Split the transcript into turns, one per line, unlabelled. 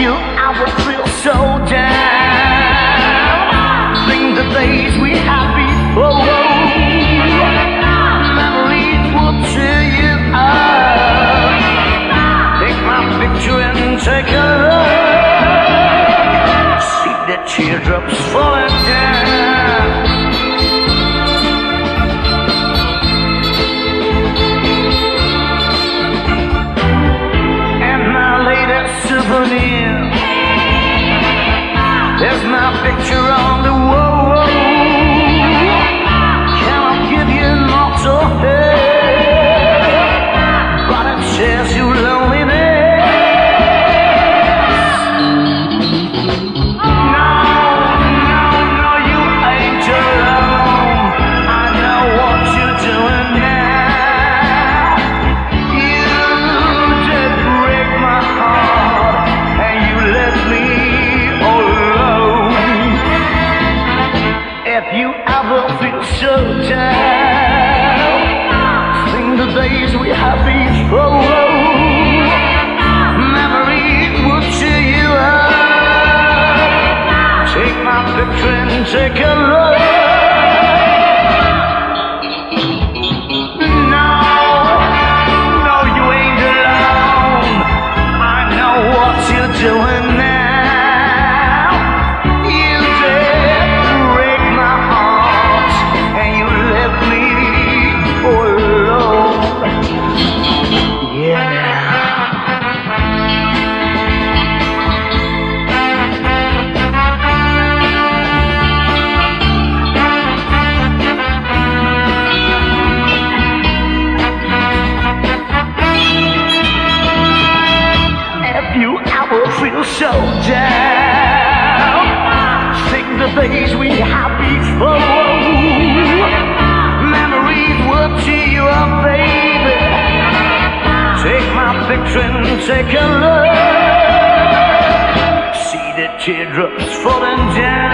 you, I would feel so down. Think the days we had before. Memories will tear you up. Take my picture and take a look. See the teardrops falling. Picture on the wall. If you ever feel so down, think the days we had before. Memories will cheer you up. Take my picture and take a look. Days we had before. Memories will cheer you up, baby. Take my picture and take a look. See the teardrops falling down.